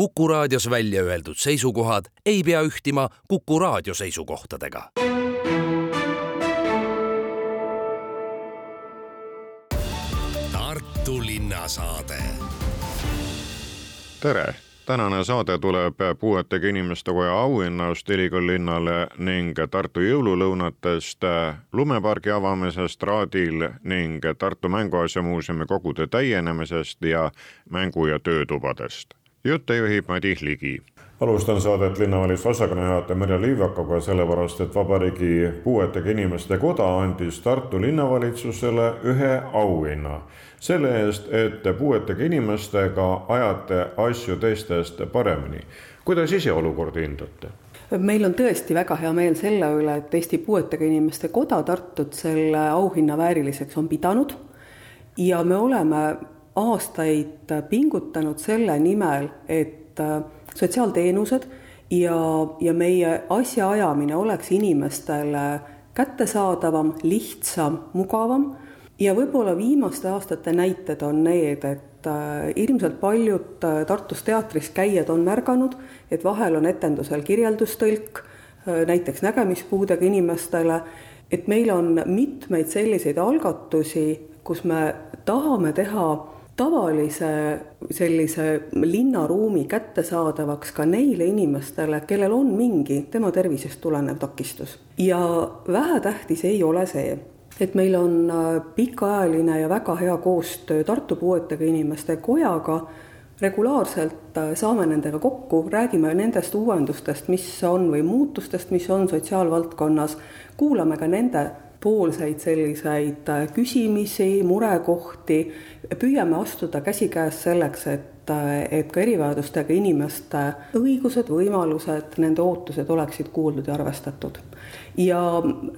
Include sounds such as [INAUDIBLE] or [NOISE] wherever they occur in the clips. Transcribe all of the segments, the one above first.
Kuku raadios välja öeldud seisukohad ei pea ühtima Kuku raadio seisukohtadega. Tartu linnasaade. tere tänane saade tuleb puuetega inimeste koja auhinnast ülikoolilinnale ning Tartu jõululõunatest, lumepargi avamisest Raadil ning Tartu Mänguasjamuuseumi kogude täienemisest ja mängu- ja töötubadest. Jutte juhib Madis Ligi alustan saadet linnavalitsuse osakonna juhataja Merje Liivakaga, sellepärast et Vabariigi Puuetega Inimeste Koda andis Tartu linnavalitsusele ühe auhinna selle eest, et puuetega inimestega ajate asju teistest paremini. kuidas ise olukorda hindate? meil on tõesti väga hea meel selle üle, et Eesti Puuetega Inimeste Koda Tartut selle auhinna vääriliseks on pidanud ja me oleme aastaid pingutanud selle nimel, et sotsiaalteenused ja, ja meie asjaajamine oleks inimestele kättesaadavam, lihtsam, mugavam. Ja võib-olla viimaste aastate näited on need, et äh, ilmselt paljud äh, Tartus teatris käijad on märganud, et vahel on etendusel kirjeldustõlk, äh, näiteks nägemispuudega inimestele, et meil on mitmeid selliseid algatusi, kus me tahame teha tavalise sellise linnaruumi kättesaadavaks ka neile inimestele, kellel on mingi tema tervisest tulenev takistus. ja vähetähtis ei ole see, et meil on äh, pikaajaline ja väga hea koostöö Tartu Puuetega Inimeste Kojaga, regulaarselt äh, saame nendega kokku, räägime nendest uuendustest, mis on, või muutustest, mis on sotsiaalvaldkonnas, kuulame ka nende poolseid selliseid äh, küsimisi, murekohti, püüame astuda käsikäes selleks, et et ka erivajadustega inimeste õigused, võimalused, nende ootused oleksid kuuldud ja arvestatud. Ja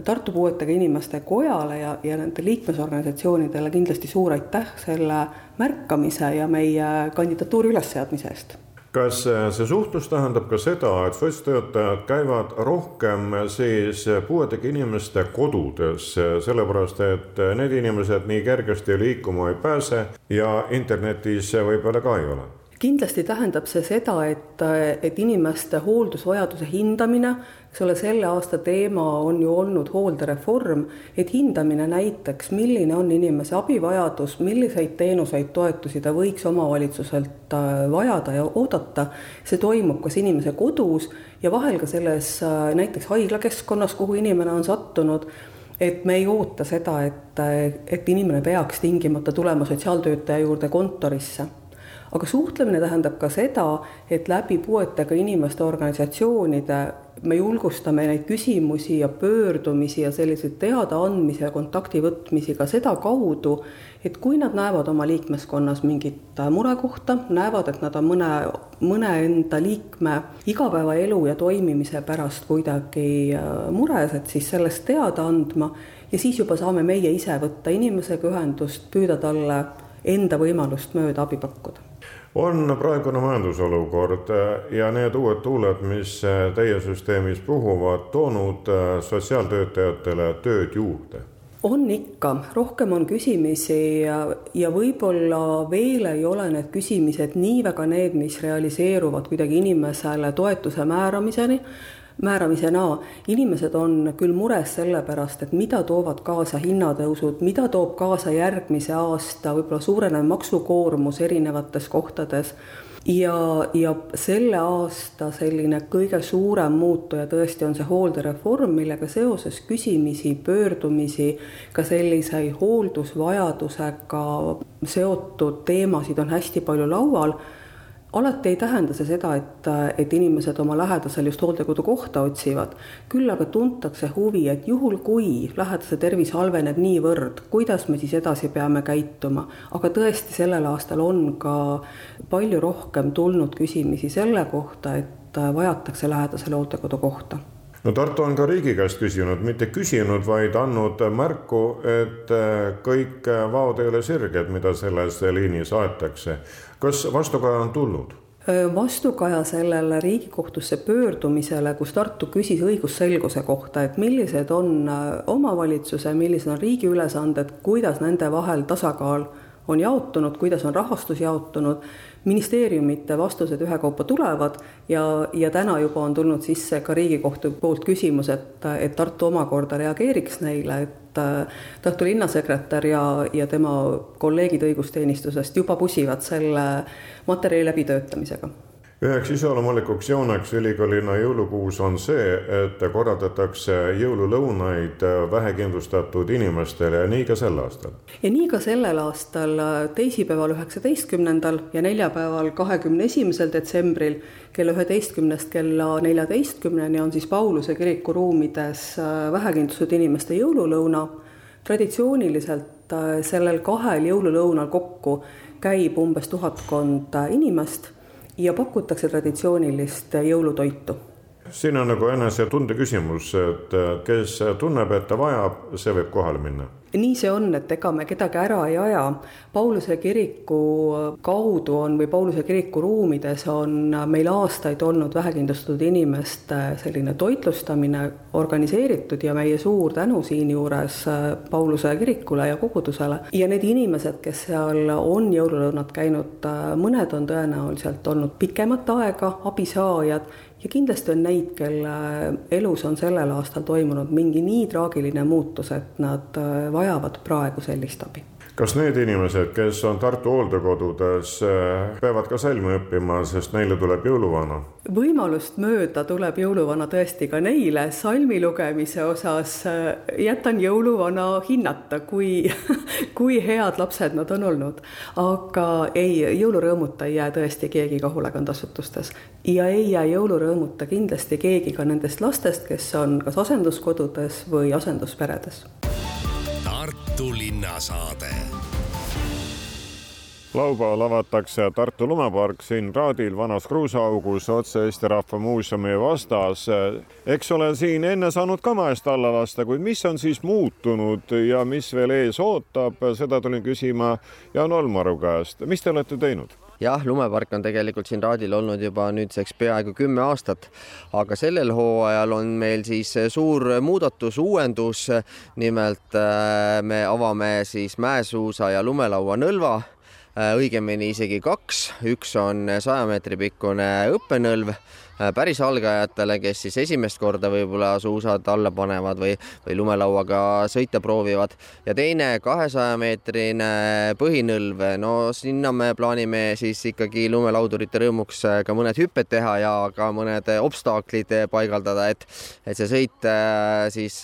Tartu Puuetega Inimeste Kojale ja, ja nende liikmesorganisatsioonidele kindlasti suur aitäh selle märkamise ja meie kandidatuuri ülesseadmise eest kas see suhtlus tähendab ka seda, et sotstöötajad käivad rohkem siis puuetega inimeste kodudes, sellepärast et need inimesed nii kergesti liikuma ei pääse ja internetis võib-olla ka ei ole? Kindlasti tähendab see seda, et, et inimeste hooldusvajaduse hindamine eks ole, selle aasta teema on ju olnud hooldereform, et hindamine näiteks, milline on inimese abivajadus, milliseid teenuseid, toetusi ta võiks omavalitsuselt äh, vajada ja oodata, see toimub kas inimese kodus ja vahel ka selles äh, näiteks haiglakeskkonnas, kuhu inimene on sattunud et me ei oota seda, et, et inimene peaks tingimata tulema sotsiaaltöötaja juurde kontorisse aga suhtlemine tähendab ka seda, et läbi puuetega inimeste organisatsioonide me julgustame neid küsimusi ja pöördumisi ja selliseid teadaandmisi ja kontakti võtmisi ka sedakaudu, et kui nad näevad oma liikmeskonnas mingit murekohta, näevad, et nad on mõne, mõne enda liikme igapäevaelu ja toimimise pärast kuidagi äh, mures, et siis sellest teada andma ja siis juba saame meie ise võtta inimesega ühendust, püüda talle enda võimalust mööda abi pakkuda on praegune majandusolukord ja need uued tuuled, mis teie süsteemis puhuvad, toonud sotsiaaltöötajatele tööd juurde? on ikka, rohkem on küsimisi ja, ja võib-olla veel ei ole need küsimised nii väga need, mis realiseeruvad kuidagi inimesele toetuse määramiseni, määramisena. inimesed on küll mures selle pärast, et mida toovad kaasa hinnatõusud, mida toob kaasa järgmise aasta võib-olla suurenev maksukoormus erinevates kohtades ja, ja selle aasta selline kõige suurem muutuja tõesti on see hooldereform, millega seoses küsimisi, pöördumisi, ka selliseid hooldusvajadusega seotud teemasid on hästi palju laual alati ei tähenda see seda, et, et inimesed oma lähedasel just hooldekodu kohta otsivad, küll aga tuntakse huvi, et juhul, kui lähedase tervis halveneb niivõrd, kuidas me siis edasi peame käituma. aga tõesti, sellel aastal on ka palju rohkem tulnud küsimisi selle kohta, et vajatakse lähedasele hooldekodu kohta. No Tartu on ka riigi käest küsinud, mitte küsinud, vaid andnud märku, et kõik vaod ei ole sirged, mida selles liinis aetakse kas vastukaja on tulnud? vastukaja sellele Riigikohtusse pöördumisele, kus Tartu küsis õigusselguse kohta, et millised on omavalitsuse, millised on riigi ülesanded, kuidas nende vahel tasakaal on jaotunud, kuidas on rahastus jaotunud. ministeeriumite vastused ühekaupa tulevad ja, ja täna juba on tulnud sisse ka Riigikohtu poolt küsimus, et, et Tartu omakorda reageeriks neile, et Tartu linnasekretär ja, ja tema kolleegid õigusteenistusest juba pusivad selle materjali läbitöötamisega üheks iseloomulikuks jooneks ülikoolina jõulukuus on see, et korraldatakse jõululõunaid vähekindlustatud inimestele ja nii ka sel aastal. ja nii ka sellel aastal teisipäeval, üheksateistkümnendal ja neljapäeval, kahekümne esimesel detsembril kella üheteistkümnest kella neljateistkümneni on siis Pauluse kiriku ruumides vähekindlustatud inimeste jõululõuna. traditsiooniliselt sellel kahel jõululõunal kokku käib umbes tuhatkond inimest ja pakutakse traditsioonilist jõulutoitu. siin on nagu enesetunde küsimus, et kes tunneb, et ta vajab, see võib kohale minna nii see on, et ega me kedagi ära ei aja. Pauluse kiriku kaudu on või Pauluse kiriku ruumides on meil aastaid olnud vähekindlustatud inimeste selline toitlustamine organiseeritud ja meie suur tänu siinjuures Pauluse kirikule ja kogudusele. ja need inimesed, kes seal on jõululõunat käinud, mõned on tõenäoliselt olnud pikemat aega abisaajad ja kindlasti on neid, kelle elus on sellel aastal toimunud mingi nii traagiline muutus, et nad äh, vajavad praegu sellist abi kas need inimesed, kes on Tartu hooldekodudes, eh, peavad ka salmi õppima, sest neile tuleb jõuluvana? võimalust mööda tuleb jõuluvana tõesti ka neile, salmi lugemise osas eh, jätan jõuluvana hinnata, kui, [LAUGHS] kui head lapsed nad on olnud. aga ei, jõulurõõmuta ei jää tõesti keegi ka hoolekandeasutustes ja ei jää jõulurõõmuta kindlasti keegi ka nendest lastest, kes on kas asenduskodudes või asendusperedes Tartu linnasaade. laupäeval avatakse Tartu lumepark siin Raadil vanas kruusaaugus otse Eesti Rahva Muuseumi vastas. eks ole siin enne saanud ka mäest alla lasta, kuid mis on siis muutunud ja mis veel ees ootab, seda tulin küsima Jaan Olmaru käest. mis te olete teinud? Jah, lumepark on tegelikult siin Raadil olnud juba nüüdseks peaaegu kümme aastat, aga sellel hooajal on meil siis suur muudatus, uuendus. nimelt äh, me avame siis mäesuusa ja lumelaua nõlva äh, õigemini isegi kaks, üks on saja meetri pikkune õppenõlv päris algajatele, kes siis esimest korda võib-olla suusad alla panevad või, või lumelauaga sõita proovivad. Ja teine kahesaja meetrine põhinõlv, no sinna me plaanime siis ikkagi lumelaudurite rõõmuks äh, ka mõned hüpped teha ja ka mõned obstaaklid paigaldada, et, et see sõit äh, siis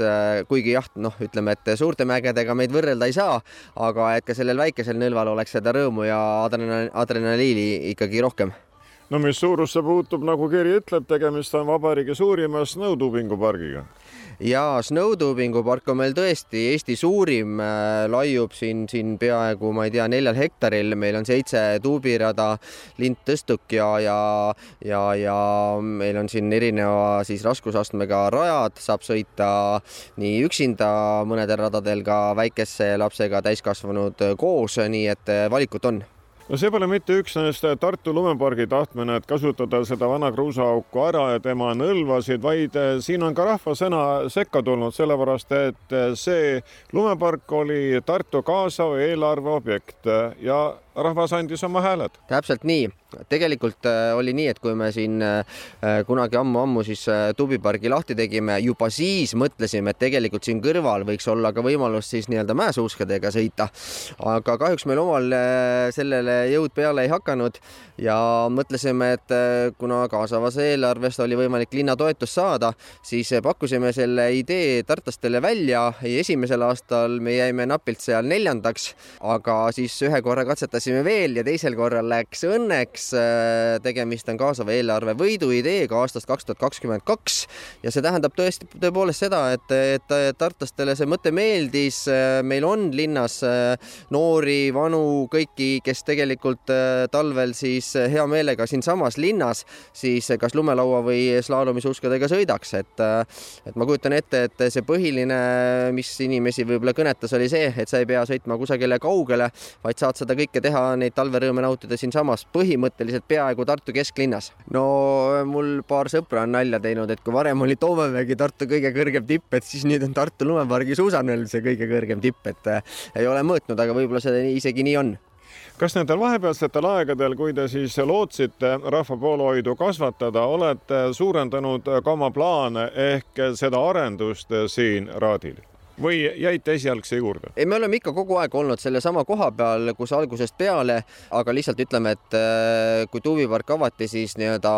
kuigi jah, noh, ütleme, et suurte mägedega meid võrrelda ei saa, aga et ka sellel väikesel nõlval oleks seda rõõmu ja adrenaliini ikkagi rohkem no mis suurusse puutub, nagu kiri ütleb, tegemist on vabariigi suurima snowtubingu pargiga. ja snowtubingu park on meil tõesti Eesti suurim, äh, laiub siin, siin peaaegu, ma ei tea, neljal hektaril, meil on seitse tuubirada, lindtõstuk ja, ja, ja, ja meil on siin erineva siis raskusastmega rajad, saab sõita nii üksinda mõnedel radadel, ka väikese lapsega täiskasvanud koos, nii et valikut on no see pole mitte üksnes Tartu lumepargi tahtmine, et kasutada seda vana kruusaauku ära ja tema nõlvasid, vaid eh, siin on ka rahvasõna sekka tulnud, sellepärast et eh, see lumepark oli Tartu kaasav eelarve objekt ja rahvas andis oma hääled. täpselt nii, tegelikult äh, oli nii, et kui me siin äh, kunagi ammu-ammu siis äh, tubipargi lahti tegime, juba siis mõtlesime, et tegelikult siin kõrval võiks olla ka võimalus siis nii-öelda mäesuuskadega sõita. aga kahjuks meil omal sellele jõud peale ei hakanud ja mõtlesime, et kuna kaasavas eelarvest oli võimalik linna toetust saada, siis pakkusime selle idee tartlastele välja. esimesel aastal me jäime napilt seal neljandaks, aga siis ühe korra katsetasime arutasime veel ja teisel korral läks õnneks. Äh, tegemist on kaasava eelarve võidu ideega aastast kaks tuhat kakskümmend kaks ja see tähendab tõesti tõepoolest seda, et, et tartlastele see mõte meeldis. meil on linnas äh, noori, vanu, kõiki, kes tegelikult äh, talvel siis hea meelega siinsamas linnas siis kas lumelaua või slaalomisuuskadega sõidaks, et, et ma kujutan ette, et see põhiline, mis inimesi võib-olla kõnetas, oli see, et sa ei pea sõitma kusagile kaugele, vaid saad seda kõike teha teha neid talverõõme nautida siinsamas põhimõtteliselt peaaegu Tartu kesklinnas. no mul paar sõpra on nalja teinud, et kui varem oli Toomemägi Tartu kõige kõrgem tipp, et siis nüüd on Tartu lumepargi suusanõlv see kõige kõrgem tipp, et äh, ei ole mõõtnud, aga võib-olla see isegi nii on kas nendel vahepealsetel aegadel, kui te siis lootsite rahva poolehoidu kasvatada, olete suurendanud ka oma plaane ehk seda arendust siin Raadil? Või jäite esialgse juurde? ei, me oleme ikka kogu aeg olnud sellesama koha peal, kus algusest peale, aga lihtsalt ütleme, et äh, kui tuubipark avati, siis nii-öelda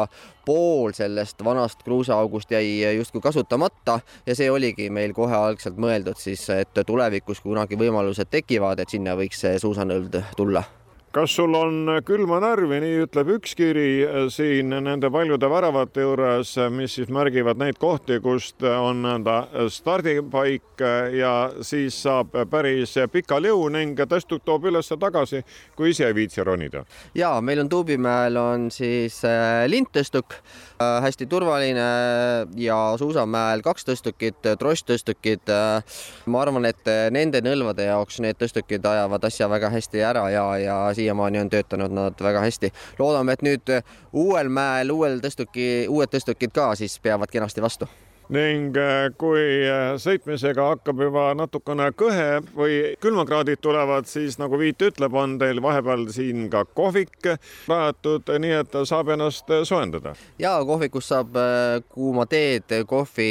pool sellest vanast kruusaaugust jäi justkui kasutamata ja see oligi meil kohe algselt mõeldud siis, et tulevikus kunagi võimalused tekivad, et sinna võiks see suusanõld tulla kas sul on külma närvi, nii ütleb üks kiri äh, siin nende paljude väravate juures, äh, mis siis märgivad neid kohti, kust on nõnda stardipaik äh, ja siis saab päris pika liu ning tõstuk toob üles tagasi, kui ise ei viitsi ronida. ja meil on Tuubimäel on siis linttõstuk, hästi turvaline ja Suusamäel kaks tõstukit, trosstõstukid. ma arvan, et nende nõlvade jaoks need tõstukid ajavad asja väga hästi ära ja, ja siiamaani on töötanud nad väga hästi. loodame, et nüüd uuel mäel, uuel tõstuki, uued tõstukid ka siis peavad kenasti vastu ning äh, kui äh, sõitmisega hakkab juba natukene kõhe või külmakraadid tulevad, siis nagu Viit ütleb, on teil vahepeal siin ka kohvik rajatud, nii et saab ennast soojendada. ja kohvikus saab äh, kuuma teed, kohvi,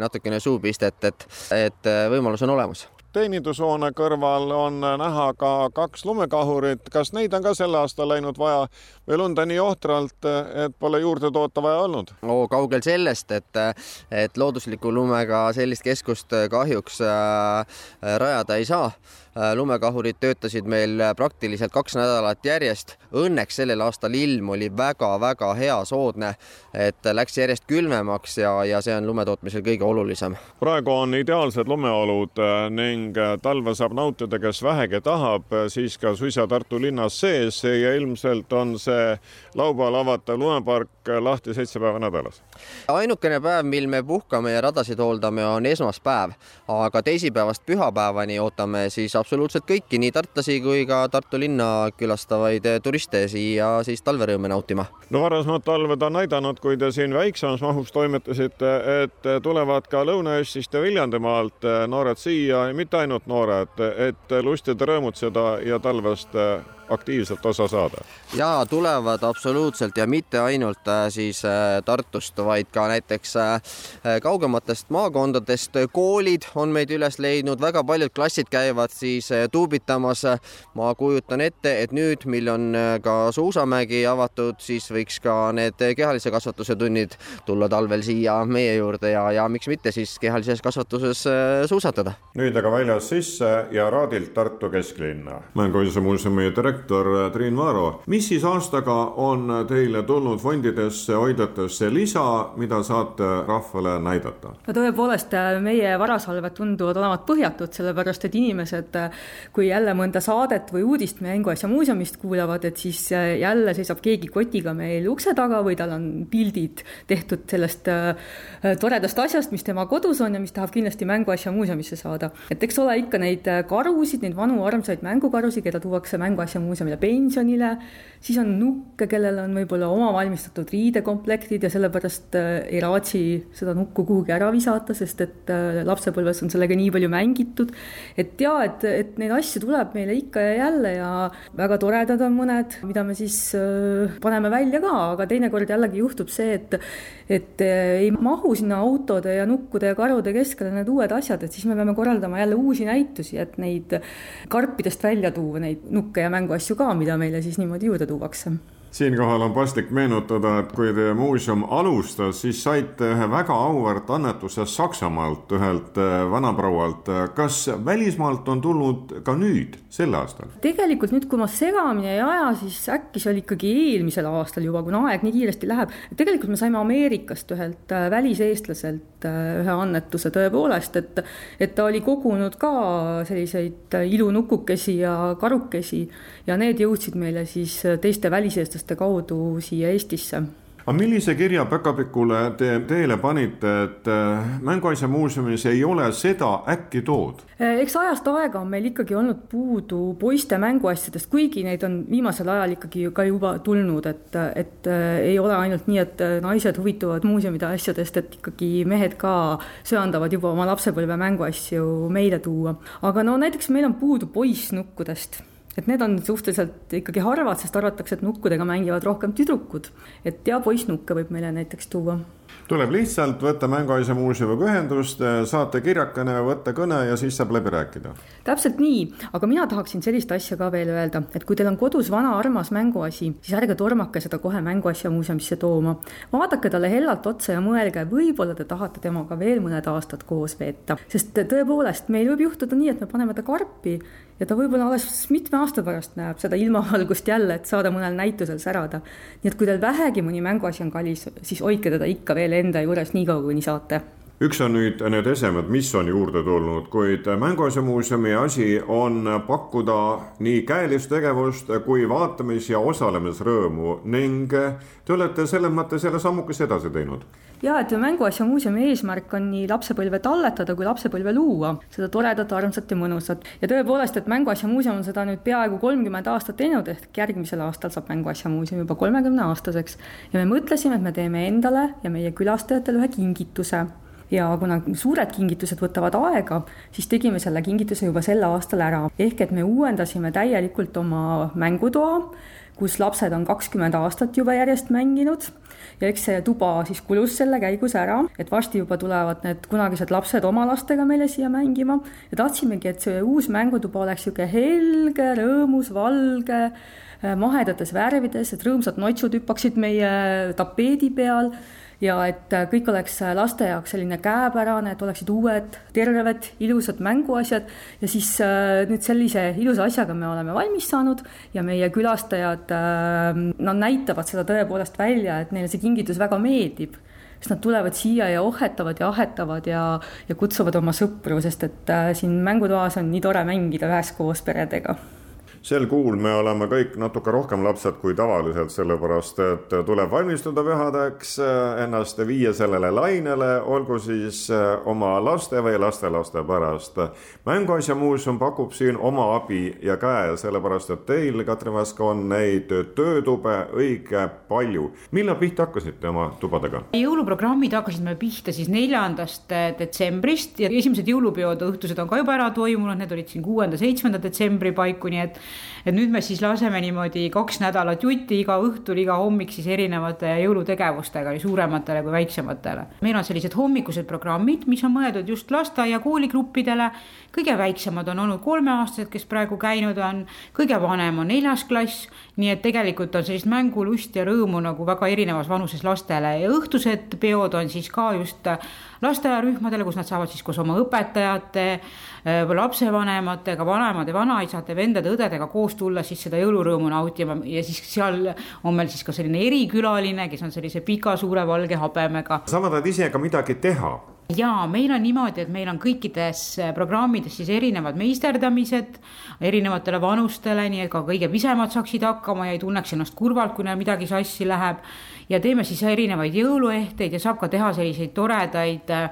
natukene suupistet, et, et võimalus on olemas teenindushoone kõrval on näha ka kaks lumekahurit. kas neid on ka sel aastal läinud vaja või lund on nii ohtralt, et pole juurde toota vaja olnud? no kaugel sellest, et, et loodusliku lumega sellist keskust kahjuks äh, rajada ei saa Äh, lumekahurid töötasid meil äh, praktiliselt kaks nädalat järjest. Õnneks sellel aastal ilm oli väga-väga hea, soodne, et läks järjest külmemaks ja, ja see on lumetootmisel kõige olulisem. praegu on ideaalsed lumeolud äh, ning talve saab nautida, kes vähegi tahab, siis ka suisa Tartu linnas sees ja ilmselt on see laupäeval avatav lumepark lahti seitse päeva nädalas. ainukene päev, mil me puhkame ja radasid hooldame, on esmaspäev, aga teisipäevast pühapäevani ootame siis absoluutselt kõiki, nii tartlasi kui ka Tartu linna külastavaid turiste siia siis talverõõme nautima. no varasemad talved on näidanud, kui te siin väiksemas mahus toimetasite, et tulevad ka Lõuna-Eestist ja Viljandimaalt noored siia, mitte ainult noored, et lustida, rõõmutseda ja talvest aktiivselt osa saada? ja tulevad absoluutselt ja mitte ainult äh, siis äh, Tartust, vaid ka näiteks äh, kaugematest maakondadest. koolid on meid üles leidnud, väga paljud klassid käivad siis tuubitamas. ma kujutan ette, et nüüd, mil on ka suusamägi avatud, siis võiks ka need kehalise kasvatuse tunnid tulla talvel siia meie juurde ja, ja miks mitte siis kehalises kasvatuses suusatada. nüüd aga väljas sisse ja Raadilt Tartu kesklinna. mänguasjade muuseumi direktor direktor Triin Vaaro. mis siis aastaga on teile tulnud fondidesse, hoidlatesse lisa, mida saate rahvale näidata? no tõepoolest, meie varasalved tunduvad olevat põhjatud, sellepärast et inimesed, kui jälle mõnda saadet või uudist Mänguasja muuseumist kuulavad, et siis jälle seisab keegi kotiga meil ukse taga või tal on pildid tehtud sellest äh, toredast asjast, mis tema kodus on ja mis tahab kindlasti Mänguasja muuseumisse saada. et eks ole ikka neid karusid, neid vanu armsaid mängukarusid, keda tuuakse Mänguasja muuseumisse muuseumile pensionile, siis on nukke, kellel on võib-olla oma valmistatud riidekomplektid ja sellepärast äh, ei raatsi seda nukku kuhugi ära visata, sest et äh, lapsepõlves on sellega nii palju mängitud. et jaa, et, et neid asju tuleb meile ikka ja jälle ja väga toredad on mõned, mida me siis äh, paneme välja ka, aga teinekord jällegi juhtub see, et et ei mahu sinna autode ja nukkude ja karude keskele need uued asjad, et siis me peame korraldama jälle uusi näitusi, et neid karpidest välja tuua, neid nukke ja mänguasju asju ka, mida meile siis niimoodi juurde tuuakse siinkohal on paslik meenutada, et kui teie muuseum alustas, siis saite ühe väga auväärt annetuse Saksamaalt, ühelt äh, vanaproualt. kas välismaalt on tulnud ka nüüd, sel aastal? tegelikult nüüd, kui ma segamini ei aja, siis äkki see oli ikkagi eelmisel aastal juba, kuna aeg nii kiiresti läheb. tegelikult me saime Ameerikast ühelt äh, väliseestlaselt äh, ühe annetuse tõepoolest, et, et ta oli kogunud ka selliseid ilunukukesi ja karukesi ja need jõudsid meile siis teiste väliseestlaste kaudu siia Eestisse aga millise kirja päkapikule te teele panite, et äh, Mänguasja muuseumis ei ole seda äkki tood? Äh, eks ajast aega on meil ikkagi olnud puudu poiste mänguasjadest, kuigi neid on viimasel ajal ikkagi ka juba tulnud, et, et äh, ei ole ainult nii, et naised huvituvad muuseumide asjadest, et ikkagi mehed ka söandavad juba oma lapsepõlve mänguasju meile tuua. aga no näiteks meil on puudu poissnukkudest et need on suhteliselt ikkagi harvad, sest arvatakse, et nukkudega mängivad rohkem tüdrukud. et ja poissnukke võib meile näiteks tuua tuleb lihtsalt võtta Mänguasja muuseumiga ühendust, saata kirjakene, võtta kõne ja siis saab läbi rääkida. täpselt nii, aga mina tahaksin sellist asja ka veel öelda, et kui teil on kodus vana armas mänguasi, siis ärge tormake seda kohe Mänguasja muuseumisse tooma. vaadake talle hellalt otsa ja mõelge, võib-olla te tahate temaga veel mõned aastad koos veeta, sest tõepoolest, meil võib juhtuda nii, et me paneme ta karpi ja ta võib-olla alles mitme aasta pärast näeb seda ilmavalgust jälle, et saada mõnel näitusel särada. nii et kui teil vähegi mõni mänguasi on kallis, siis hoidke teda ikka veel enda juures nii kaua, kuni saate üks on nüüd need esemed, mis on juurde tulnud, kuid Mänguasjamuuseumi asi on pakkuda nii käelist tegevust kui vaatamis- ja osalemisrõõmu ning te olete selles mõttes jälle sammukese edasi teinud ja et Mänguasja muuseumi eesmärk on nii lapsepõlve talletada kui lapsepõlve luua, seda toredat, armsat ja mõnusat. ja tõepoolest, et Mänguasja muuseum on seda nüüd peaaegu kolmkümmend aastat teinud, ehk järgmisel aastal saab Mänguasja muuseum juba kolmekümne aastaseks. ja me mõtlesime, et me teeme endale ja meie külastajatele ühe kingituse ja kuna suured kingitused võtavad aega, siis tegime selle kingituse juba sel aastal ära, ehk et me uuendasime täielikult oma mängutoa, kus lapsed on kakskümmend aastat juba järjest mänginud. Ja eks see tuba siis kulus selle käigus ära, et varsti juba tulevad need kunagised lapsed oma lastega meile siia mängima. Ja tahtsimegi, et see uus mängutuba oleks niisugune helge, rõõmus, valge, mahedates värvides, et rõõmsad notsud hüppaksid meie tapeedi peal ja et äh, kõik oleks äh, laste jaoks selline käepärane, et oleksid uued, terved, ilusad mänguasjad. Ja siis äh, nüüd sellise ilusa asjaga me oleme valmis saanud ja meie külastajad, nad näitavad seda tõepoolest välja, et neile see kingitus väga meeldib. Sest nad tulevad siia ja ohhetavad ja ahetavad ja, ja kutsuvad oma sõpru, sest et siin mängutoas on nii tore mängida üheskoos peredega sel kuul me oleme kõik natuke rohkem lapsed kui tavaliselt, sellepärast et tuleb valmistuda pühadeks, ennast viia sellele lainele, olgu siis eh, oma laste või lastelaste pärast. mänguasjamuuseum pakub siin oma abi ja käe, sellepärast et teil, Katrin Vask, on neid töötube õige palju. millal pihta hakkasite oma tubadega? jõuluprogrammid hakkasid meil pihta siis neljandast detsembrist ja esimesed jõulupeod õhtused on ka juba ära toimunud, need olid siin kuuenda-seitsmenda detsembri paiku, nii et et nüüd me siis laseme niimoodi kaks nädalat jutti iga õhtul, iga hommik siis erinevate jõulutegevustega nii suurematele kui väiksematele. meil on sellised hommikused programmid, mis on mõeldud just lasteaia kooligruppidele. kõige väiksemad on olnud kolmeaastased, kes praegu käinud on, kõige vanem on neljas klass, nii et tegelikult on sellist mängulust ja rõõmu nagu väga erinevas vanuses lastele ja õhtused peod on siis ka just lasteaiarühmadele, kus nad saavad siis koos oma õpetajate, lapsevanematega, vanemad ja vanaisade, vendade, õdedega koos tulla siis seda jõulurõõmu nautima ja siis seal on meil siis ka selline erikülaline, kes on sellise pika suure valge habemega. sa tahad ise ka midagi teha ja meil on niimoodi, et meil on kõikides äh, programmides siis erinevad meisterdamised erinevatele vanustele, nii et ka kõige pisemad saaksid hakkama ja ei tunneks ennast kurvalt, kui neil midagi sassi läheb. ja teeme siis erinevaid jõuluehteid ja saab ka teha selliseid toredaid äh,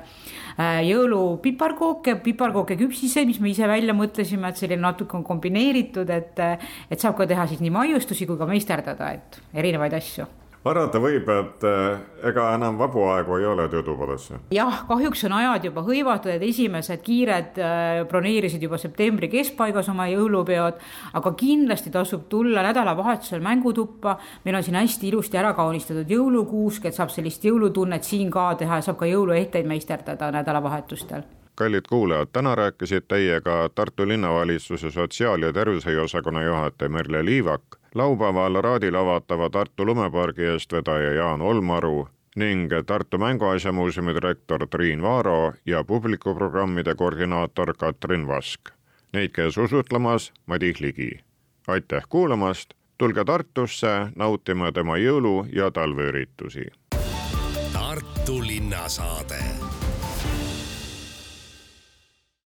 jõulupiparkooke, piparkooke küpsiseid, mis me ise välja mõtlesime, et selline natuke on kombineeritud, et, et saab ka teha siis nii maiustusi kui ka meisterdada, et erinevaid asju arvata võib, et eh, ega enam vabu aegu ei ole töötubadesse. jah, kahjuks on ajad juba hõivatud, et esimesed kiired eh, broneerisid juba septembri keskpaigas oma jõulupeod, aga kindlasti tasub tulla nädalavahetusel mängutuppa. meil on siin hästi ilusti ära kaunistatud jõulukuusk, et saab sellist jõulutunnet siin ka teha ja saab ka jõuluehteid meisterdada nädalavahetustel kallid kuulajad, täna rääkisid teiega Tartu linnavalitsuse sotsiaal- ja tervishoiuosakonna juhataja Merle Liivak laupäeval Raadil avatava Tartu lumepargi eestvedaja Jaan Olmaru ning Tartu Mänguasjamuuseumi direktor Triin Vaaro ja publikuprogrammide koordinaator Katrin Vask. Neid käis usutlemas Madis Ligi. aitäh kuulamast, tulge Tartusse nautima tema jõulu- ja talveüritusi. Tartu linnasaade